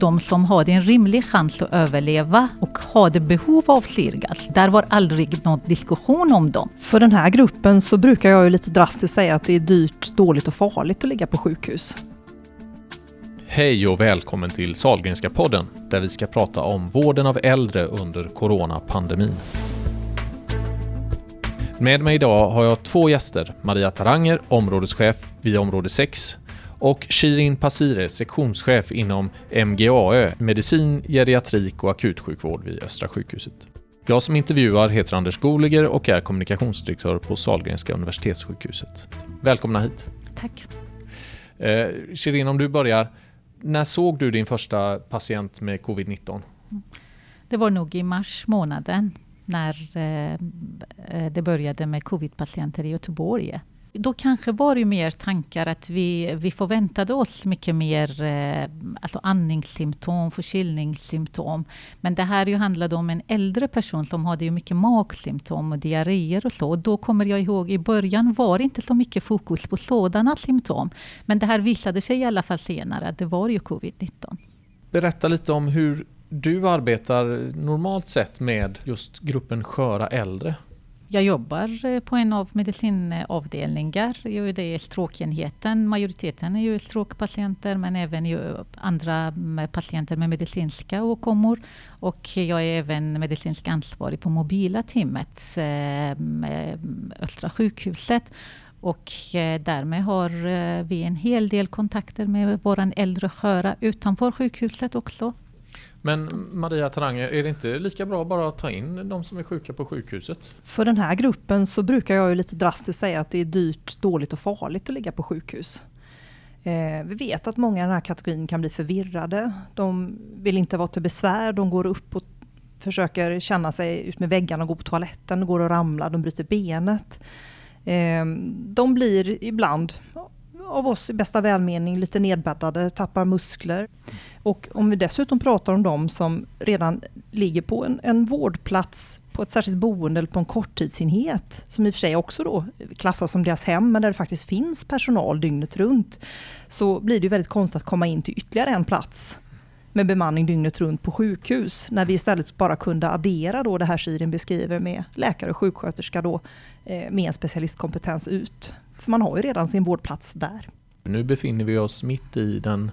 de som hade en rimlig chans att överleva och hade behov av syrgas, där var aldrig någon diskussion om dem. För den här gruppen så brukar jag ju lite drastiskt säga att det är dyrt, dåligt och farligt att ligga på sjukhus. Hej och välkommen till Salgrenska podden där vi ska prata om vården av äldre under coronapandemin. Med mig idag har jag två gäster, Maria Taranger, områdeschef vid område 6 och Shirin Pasire, sektionschef inom MGAÖ, medicin, geriatrik och akutsjukvård vid Östra sjukhuset. Jag som intervjuar heter Anders Goliger och är kommunikationsdirektör på Sahlgrenska universitetssjukhuset. Välkomna hit. Tack. Eh, Shirin, om du börjar. När såg du din första patient med covid-19? Det var nog i mars månaden när eh, det började med covid-patienter i Göteborg. Då kanske var det mer tankar att vi, vi förväntade oss mycket mer eh, alltså andningssymptom, förkylningssymptom. Men det här ju handlade om en äldre person som hade ju mycket magsymptom och diarréer och så. Och då kommer jag ihåg i början var det inte så mycket fokus på sådana symptom. Men det här visade sig i alla fall senare att det var ju covid-19. Berätta lite om hur du arbetar normalt sett med just gruppen sköra äldre. Jag jobbar eh, på en av medicinavdelningar. Jag är stråkenheten. Majoriteten är ju stråkpatienter men även ju andra patienter med medicinska åkommor. Och jag är även medicinsk ansvarig på mobila teamet eh, eh, Östra sjukhuset. Och eh, därmed har vi en hel del kontakter med vår äldre sköra utanför sjukhuset också. Men Maria Tarange, är det inte lika bra bara att ta in de som är sjuka på sjukhuset? För den här gruppen så brukar jag ju lite drastiskt säga att det är dyrt, dåligt och farligt att ligga på sjukhus. Eh, vi vet att många i den här kategorin kan bli förvirrade. De vill inte vara till besvär, de går upp och försöker känna sig ut med väggarna och gå på toaletten, går och ramlar, de bryter benet. Eh, de blir ibland av oss i bästa välmening lite nedbäddade, tappar muskler. Och om vi dessutom pratar om de som redan ligger på en, en vårdplats på ett särskilt boende eller på en korttidsenhet, som i och för sig också då klassas som deras hem, men där det faktiskt finns personal dygnet runt, så blir det väldigt konstigt att komma in till ytterligare en plats med bemanning dygnet runt på sjukhus, när vi istället bara kunde addera då det här Shirin beskriver med läkare och sjuksköterska då, eh, med en specialistkompetens ut. För man har ju redan sin vårdplats där. Nu befinner vi oss mitt i den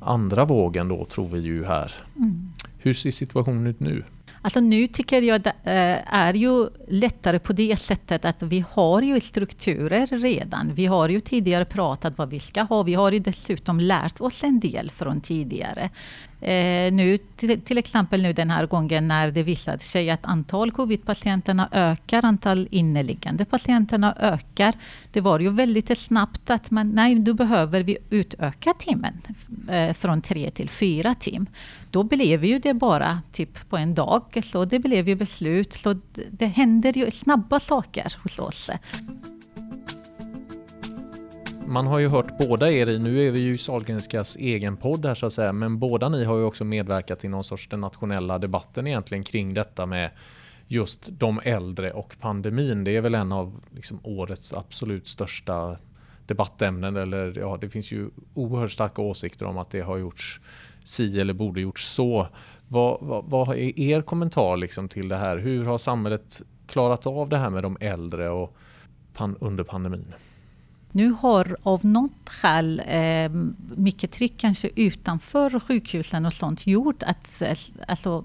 andra vågen då tror vi ju här. Mm. Hur ser situationen ut nu? Alltså nu tycker jag det eh, är ju lättare på det sättet att vi har ju strukturer redan. Vi har ju tidigare pratat vad vi ska ha. Vi har ju dessutom lärt oss en del från tidigare. Eh, nu till, exempel nu den här gången när det visade sig att antal covid-patienterna ökar, antal inneliggande patienterna ökar. Det var ju väldigt snabbt att man, nej, då behöver vi utöka timmen eh, från tre till fyra tim. Då blev ju det bara typ på en dag, så det blev ju beslut. Så det, händer ju snabba saker hos oss man har ju hört båda er i, nu är vi ju Sahlgrenskas egen podd här så att säga, men båda ni har ju också medverkat i någon sorts den nationella debatten egentligen kring detta med just de äldre och pandemin. Det är väl en av liksom årets absolut största debattämnen. Eller, ja, det finns ju oerhört starka åsikter om att det har gjorts si eller borde gjorts så. Vad, vad, vad är er kommentar liksom till det här? Hur har samhället klarat av det här med de äldre och pan, under pandemin? Nu har av något skäl eh, mycket tryck kanske utanför sjukhusen och sånt gjort att alltså,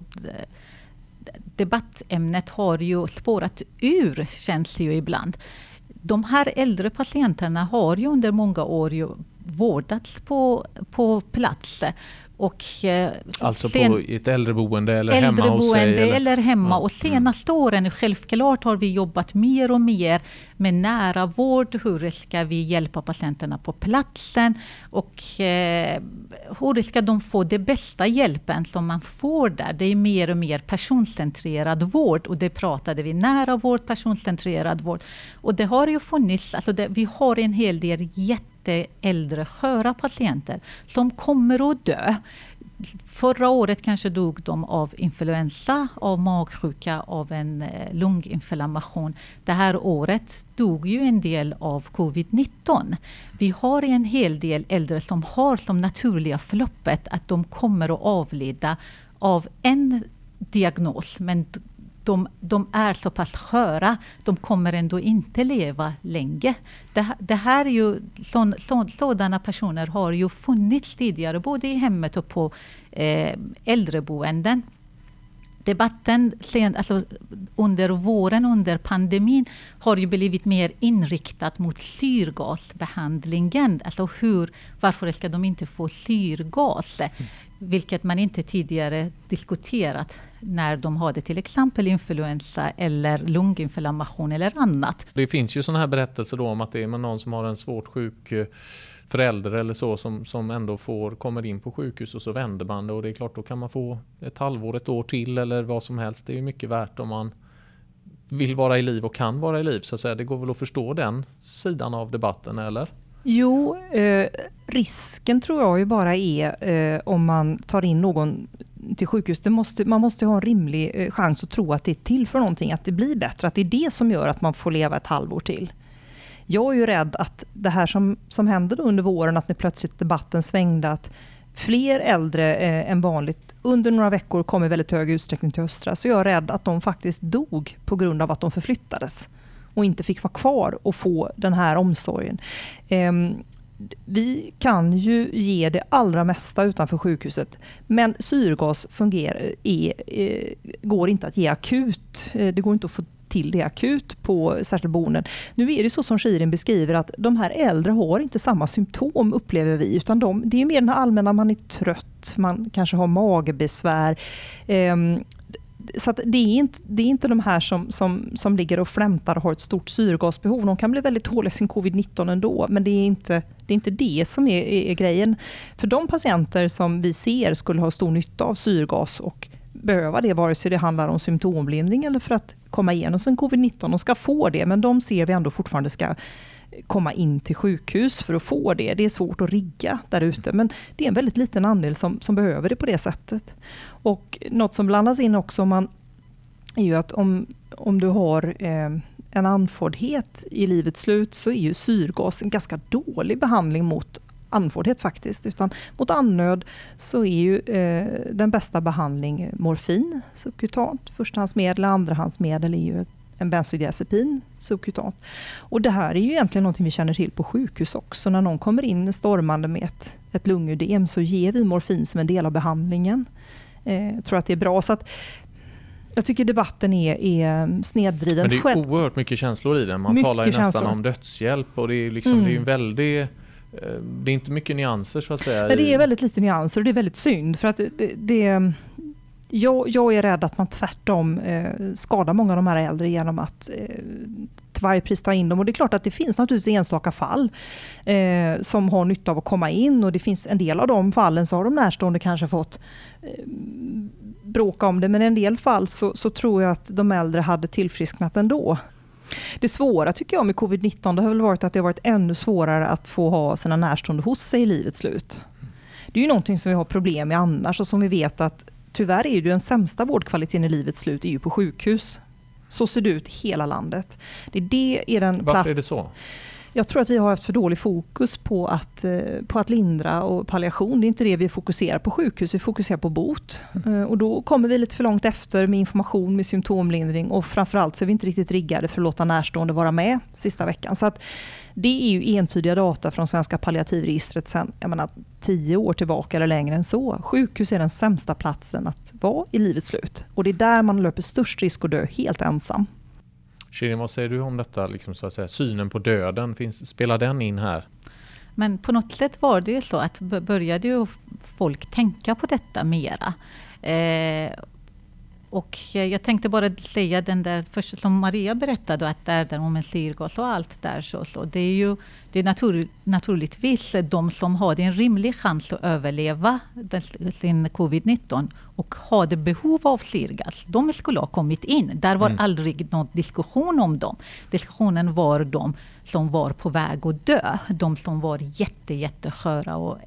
debattämnet har ju spårat ur, känns det ju ibland. De här äldre patienterna har ju under många år ju vårdats på, på plats och, eh, alltså sen, på ett äldreboende eller äldreboende hemma hos sig? Eller, eller hemma. Ja. Och senaste mm. åren, självklart har vi jobbat mer och mer med nära vård. Hur ska vi hjälpa patienterna på platsen? Och eh, hur ska de få den bästa hjälpen som man får där? Det är mer och mer personcentrerad vård. Och det pratade vi nära vård, personcentrerad vård. Och det har ju funnits, alltså det, vi har en hel del jätte äldre sköra patienter som kommer att dö förra året kanske dog de av influensa, av magsjuka, av en eh, lunginflammation. Det här året dog ju en del av covid-19. Vi har en hel del äldre som har som naturliga förloppet att de kommer att avlida av en diagnos, men de, de, är så pass sköra, de kommer ändå inte leva länge. Det, det här är ju, så, så, sådana personer har ju funnits tidigare, både i hemmet och på eh, äldreboenden. Debatten sen, alltså under våren, under pandemin, har ju blivit mer inriktad mot syrgasbehandlingen. Alltså hur, varför ska de inte få syrgas? Mm. Vilket man inte tidigare diskuterat när de hade till exempel influensa eller lunginflammation eller annat. Det finns ju sådana här berättelser då om att det är någon som har en svårt sjuk eh, förälder eller så som, som ändå får, kommer in på sjukhus och så vänder man det och det är klart då kan man få ett halvår, ett år till eller vad som helst. Det är mycket värt om man vill vara i liv och kan vara i liv så att säga. Det går väl att förstå den sidan av debatten eller? Jo, eh, risken tror jag ju bara är eh, om man tar in någon till sjukhus. Det måste, man måste ha en rimlig eh, chans att tro att det är till för någonting, att det blir bättre, att det är det som gör att man får leva ett halvår till. Jag är ju rädd att det här som, som hände under våren, att ni plötsligt debatten svängde, att fler äldre eh, än vanligt under några veckor kom i väldigt hög utsträckning till Östra, så jag är rädd att de faktiskt dog på grund av att de förflyttades och inte fick vara kvar och få den här omsorgen. Eh, vi kan ju ge det allra mesta utanför sjukhuset, men syrgas fungerar, är, är, går inte att ge akut. Eh, det går inte att få till det akut på särskilda boenden. Nu är det så som Shirin beskriver att de här äldre har inte samma symptom upplever vi, utan de, det är mer den här allmänna, man är trött, man kanske har magbesvär. Um, så det, är inte, det är inte de här som, som, som ligger och flämtar och har ett stort syrgasbehov. De kan bli väldigt tåliga sin covid-19 ändå, men det är inte det, är inte det som är, är, är, grejen. För de patienter som vi ser skulle ha stor nytta av syrgas och behöva det, vare sig det handlar om symptomlindring eller för att komma igenom sin covid-19. De ska få det, men de ser vi ändå fortfarande ska komma in till sjukhus för att få det. Det är svårt att rigga där ute, men det är en väldigt liten andel som, som behöver det på det sättet. Och något som blandas in också om man, är ju att om, om du har eh, en andfåddhet i livets slut så är ju syrgas en ganska dålig behandling mot andfåddhet faktiskt. Utan mot andnöd så är ju eh, den bästa behandling morfin subkutant. Förstahandsmedel, andrahandsmedel är ju en bensodiazepin subkutant. Och det här är ju egentligen något vi känner till på sjukhus också. När någon kommer in stormande med ett, ett lungödem så ger vi morfin som en del av behandlingen. Eh, jag tror att det är bra. Så att, jag tycker debatten är, är snedvriden. Men det är oerhört mycket känslor i den. Man mycket talar ju nästan känslor. om dödshjälp och det är, liksom, mm. det är en väldig det är inte mycket nyanser så att säga. Nej, det är väldigt lite nyanser och det är väldigt synd. För att det, det, jag, jag, är rädd att man tvärtom eh, skadar många av de här äldre genom att eh, till varje pris ta in dem. Och det är klart att det finns naturligtvis enstaka fall eh, som har nytta av att komma in och det finns en del av de fallen så har de närstående kanske fått eh, bråka om det men i en del fall så, så, tror jag att de äldre hade tillfrisknat ändå. Det svåra tycker jag med covid-19 det har väl varit att det har varit ännu svårare att få ha sina närstående hos sig i livets slut. Det är ju någonting som vi har problem med annars och som vi vet att tyvärr är ju den sämsta vårdkvaliteten i livets slut är ju på sjukhus. Så ser det ut i hela landet. Det är det är den Varför är det så? Jag tror att vi har haft för dålig fokus på att, eh, på att lindra och palliation. Det är inte det vi fokuserar på sjukhus, vi fokuserar på bot. Mm. Och då kommer vi lite för långt efter med information, med symptomlindring och framförallt så är vi inte riktigt riggade för att låta närstående vara med sista veckan. Så att det är ju entydiga data från Svenska palliativregistret sedan jag menar, tio år tillbaka eller längre än så. Sjukhus är den sämsta platsen att vara i livets slut. Och det är där man löper störst risk att dö helt ensam. Shirin, vad säger du om detta, liksom, så att säga, synen på döden? Finns, spelar den in här? Men på något sätt var det ju så att började ju folk tänka på detta mera. Eh, och jag tänkte bara säga den där första som Maria berättade, att där, där om en syrgas och allt där. Så, så. Det är ju det är natur, naturligtvis de som har en rimlig chans att överleva sin covid-19 och hade behov av syrgas. De skulle ha kommit in. Där var mm. aldrig någon diskussion om dem. Diskussionen var de som var på väg att dö. De som var jätte, jättesköra och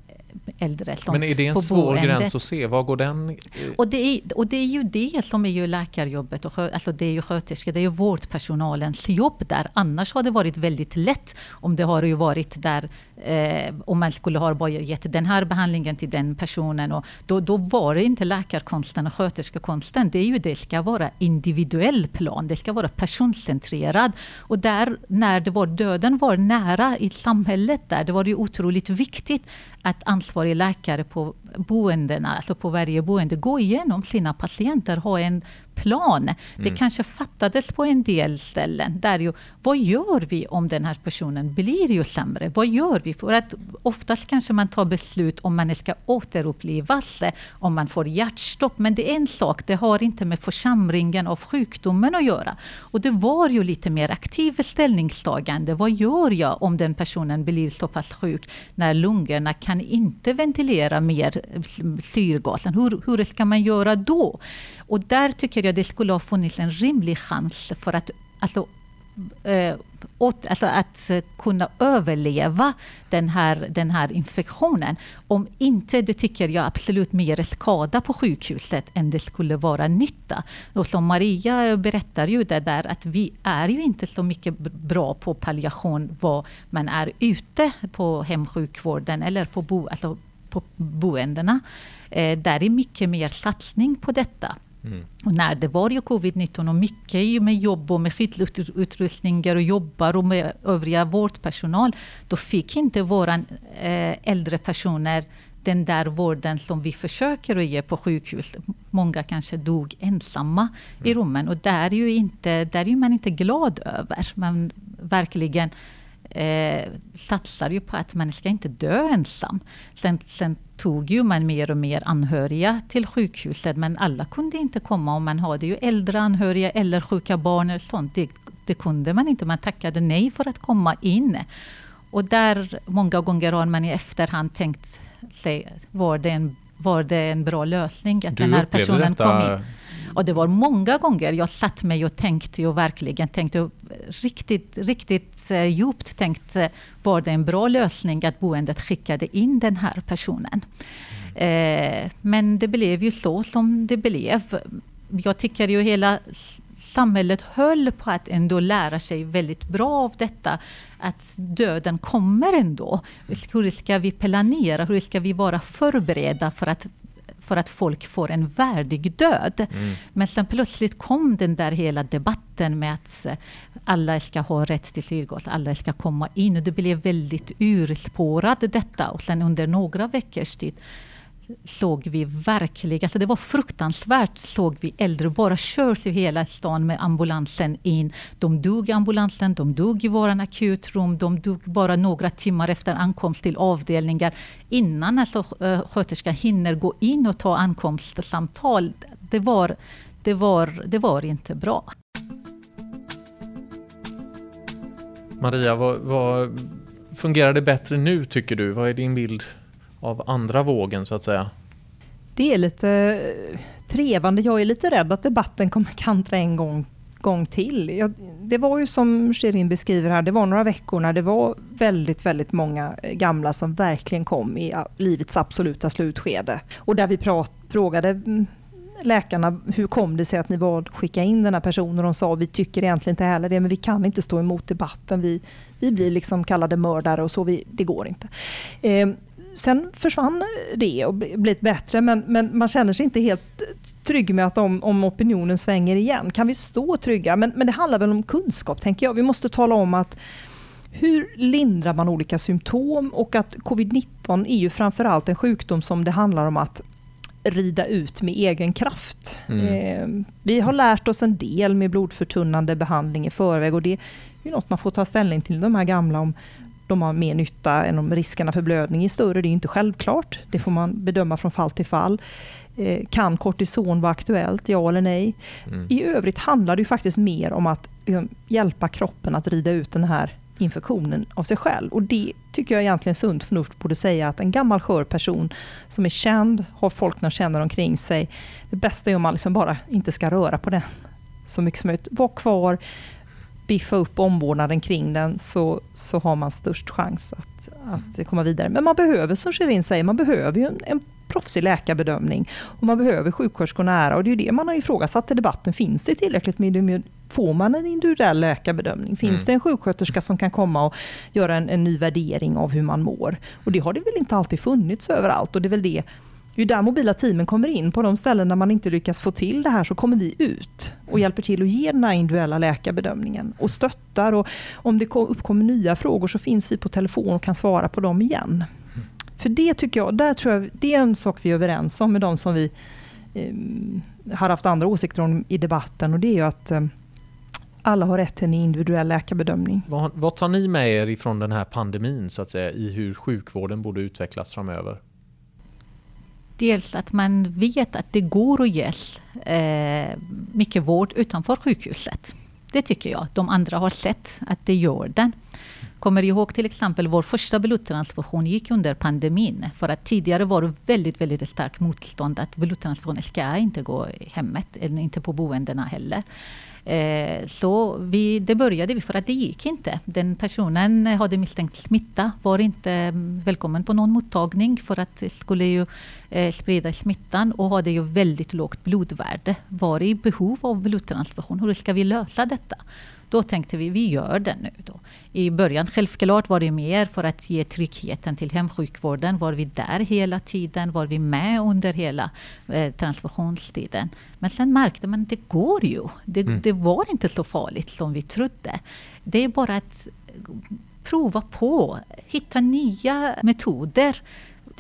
äldre som Men är det en svår boendet. gräns att se? Var går den? Och det, är, och det är ju det som är ju läkarjobbet, och, alltså det är ju sköterskor, det är ju vårdpersonalens jobb där. Annars har det varit väldigt lätt om det har ju varit där, eh, om man skulle ha bara gett den här behandlingen till den personen. Och då, då var det inte läkarkonsten och sköterskekonsten, det är ju det ska vara individuell plan, det ska vara personcentrerad. Och där, när det var döden var nära i samhället där, det var ju otroligt viktigt att ansvarig läkare på boendena, alltså på varje boende, gå igenom sina patienter, ha en plan. Det kanske fattades på en del ställen. Där ju, vad gör vi om den här personen blir ju sämre? Vad gör vi? För att oftast kanske man tar beslut om man ska återupplivas, om man får hjärtstopp. Men det är en sak, det har inte med försämringen av sjukdomen att göra. Och det var ju lite mer aktivt ställningstagande. Vad gör jag om den personen blir så pass sjuk när lungorna kan inte ventilera mer syrgasen? Hur, hur ska man göra då? Och där tycker jag det skulle ha funnits en rimlig chans för att alltså, eh, åt, alltså att eh, kunna överleva den här, den här infektionen. Om inte, det tycker jag absolut mer skada på sjukhuset än det skulle vara nytta. Och som Maria berättar ju det där att vi är ju inte så mycket bra på palliation vad man är ute på hemsjukvården eller på, bo, alltså på boendena. Eh, där är mycket mer satsning på detta. Och när det var ju covid-19 och mycket med jobb och med skyddsutrustningar och jobbar och med övriga vårdpersonal, då fick inte våra eh, äldre personer den där vården som vi försöker att ge på sjukhus. Många kanske dog ensamma i rummen och där är, ju inte, där är man inte glad över. Man verkligen eh, satsar ju på att man ska inte dö ensam. Sen, sen tog ju man mer och mer anhöriga till sjukhuset, men alla kunde inte komma om man hade ju äldre anhöriga eller sjuka barn eller sånt. Det, det kunde man inte, man tackade nej för att komma in. Och där många gånger har man i efterhand tänkt sig, var det en, var det en bra lösning att Du den här personen kom in? Och det var många gånger jag satt mig och tänkte och verkligen tänkte riktigt, riktigt eh, djupt tänkte, var det en bra lösning att boendet skickade in den här personen? Eh, men det blev ju så som det blev. Jag tycker ju hela samhället höll på att ändå lära sig väldigt bra av detta. Att döden kommer ändå. Hur ska vi planera? Hur ska vi vara förberedda för att för att folk får en värdig död. Men sen plötsligt kom den där hela debatten med att eh, alla ska ha rätt till syrgas, alla ska komma in. Och det blev väldigt urspårat detta. Och sen under några veckors tid såg vi verkligen, alltså det var fruktansvärt, såg vi äldre bara körs i hela stan med ambulansen in. De dog i ambulansen, de dog i våran akutrum, de dog bara några timmar efter ankomst till avdelningar innan alltså eh, sköterskan hinner gå in och ta ankomstsamtal. Det var, det var, det var inte bra. Maria, vad, vad fungerar det bättre nu tycker du? Vad är din bild av andra vågen så att säga? Det är lite eh, trevande. Jag är lite rädd att debatten kommer kantra en gång, gång till. Jag, det var ju som Shirin beskriver här, det var några veckor när det var väldigt, väldigt många eh, gamla som verkligen kom i ah, livets absoluta slutskede. Och där vi prat, frågade mm, läkarna, hur kom det sig att ni bad skicka in den här personen? Och de sa, vi tycker egentligen inte heller det, men vi kan inte stå emot debatten. Vi, vi blir liksom kallade mördare och så, vi, det går inte. Eh, sen försvann det och bli- blivit bättre, men, men man känner sig inte helt trygg med att om, om opinionen svänger igen, kan vi stå trygga? Men, men det handlar väl om kunskap, tänker jag. Vi måste tala om att hur lindrar man olika symptom och att covid-19 är ju framförallt en sjukdom som det handlar om att rida ut med egen kraft. Mm. Eh, vi har lärt oss en del med blodförtunnande behandling i förväg och det är ju något man får ta ställning till de här gamla om de har mer nytta än om riskerna för blödning är större. Det är inte självklart. Det får man bedöma från fall till fall. Eh, kan kortison vara aktuellt? Ja eller nej? Mm. I övrigt handlar det faktiskt mer om att liksom, hjälpa kroppen att rida ut den här infektionen av sig själv. Och det tycker jag egentligen sunt förnuft borde säga att en gammal skör person som är känd, har folk när känner omkring sig. Det bästa är om man liksom bara inte ska röra på den så mycket som möjligt. Var kvar, biffa upp omvårdnaden kring den så, så har man störst chans att, att komma vidare. Men man behöver, som Shirin säger, man behöver ju en, en proffsig läkarbedömning och man behöver sjuksköterskor nära och det är ju det man har ifrågasatt i debatten. Finns det tillräckligt med Får man en individuell läkarbedömning? Finns mm. det en sjuksköterska som kan komma och göra en, en ny värdering av hur man mår? Och det har det väl inte alltid funnits överallt och det är väl det det är där mobila teamen kommer in. På de ställen där man inte lyckas få till det här så kommer vi ut och mm. hjälper till att ge den här individuella läkarbedömningen och stöttar. Och om det uppkommer nya frågor så finns vi på telefon och kan svara på dem igen. Mm. För det tycker jag, där tror jag, det är en sak vi är överens om med de som vi eh, har haft andra åsikter om i debatten och det är ju att eh, alla har rätt till en individuell läkarbedömning. Vad, vad tar ni med er ifrån den här pandemin så att säga i hur sjukvården borde utvecklas framöver? Dels att man vet att det går att ge eh, mycket vård utanför sjukhuset. Det tycker jag. De andra har sett att det gör den. Kommer ihåg till exempel vår första blodtransfusion gick under pandemin. För att tidigare var det väldigt, väldigt starkt motstånd att blodtransfusioner ska inte gå i hemmet, inte på boendena heller. Eh, så vi, det började vi för att det gick inte. Den personen hade misstänkt smitta, var inte välkommen på någon mottagning för att det skulle ju sprida smittan och hade ju väldigt lågt blodvärde. Var i behov av blodtransfusion. Hur ska vi lösa detta? Då tänkte vi, vi gör det nu. Då. I början självklart var det mer för att ge tryggheten till hemsjukvården. Var vi där hela tiden? Var vi med under hela eh, transfusionstiden? Men sen märkte man att det går ju. Det, mm. det var inte så farligt som vi trodde. Det är bara att prova på, hitta nya metoder.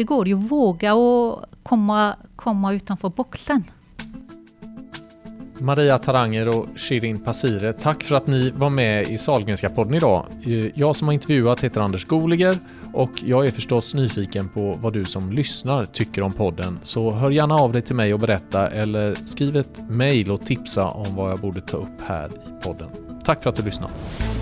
Det går ju att våga och komma, komma utanför boxen. Maria Taranger och Shirin Pasire, tack för att ni var med i Salgrenska podden idag. Jag som har intervjuat heter Anders Goliger och jag är förstås nyfiken på vad du som lyssnar tycker om podden. Så hör gärna av dig till mig och berätta eller skriv ett mejl och tipsa om vad jag borde ta upp här i podden. Tack för att du lyssnat.